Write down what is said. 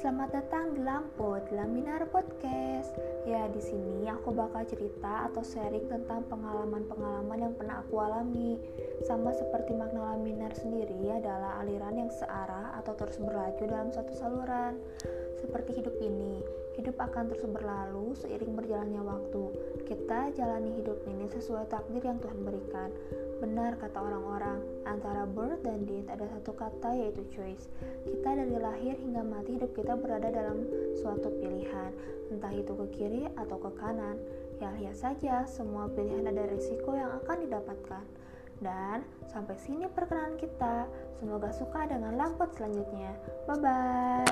Selamat datang di Lampot Laminar Podcast. Ya, di sini aku bakal cerita atau sharing tentang pengalaman-pengalaman yang pernah aku alami. Sama seperti makna laminar sendiri adalah aliran yang searah atau terus berlaju dalam satu saluran. Seperti hidup ini, hidup akan terus berlalu seiring berjalannya waktu. Kita jalani hidup ini sesuai takdir yang Tuhan berikan. Benar kata orang-orang, antara birth dan death ada satu kata yaitu choice. Kita dari lahir hingga mati hidup kita berada dalam suatu pilihan, entah itu ke kiri atau ke kanan. Ya lihat saja, semua pilihan ada risiko yang akan didapatkan. Dan sampai sini perkenalan kita. Semoga suka dengan lampot selanjutnya. Bye bye.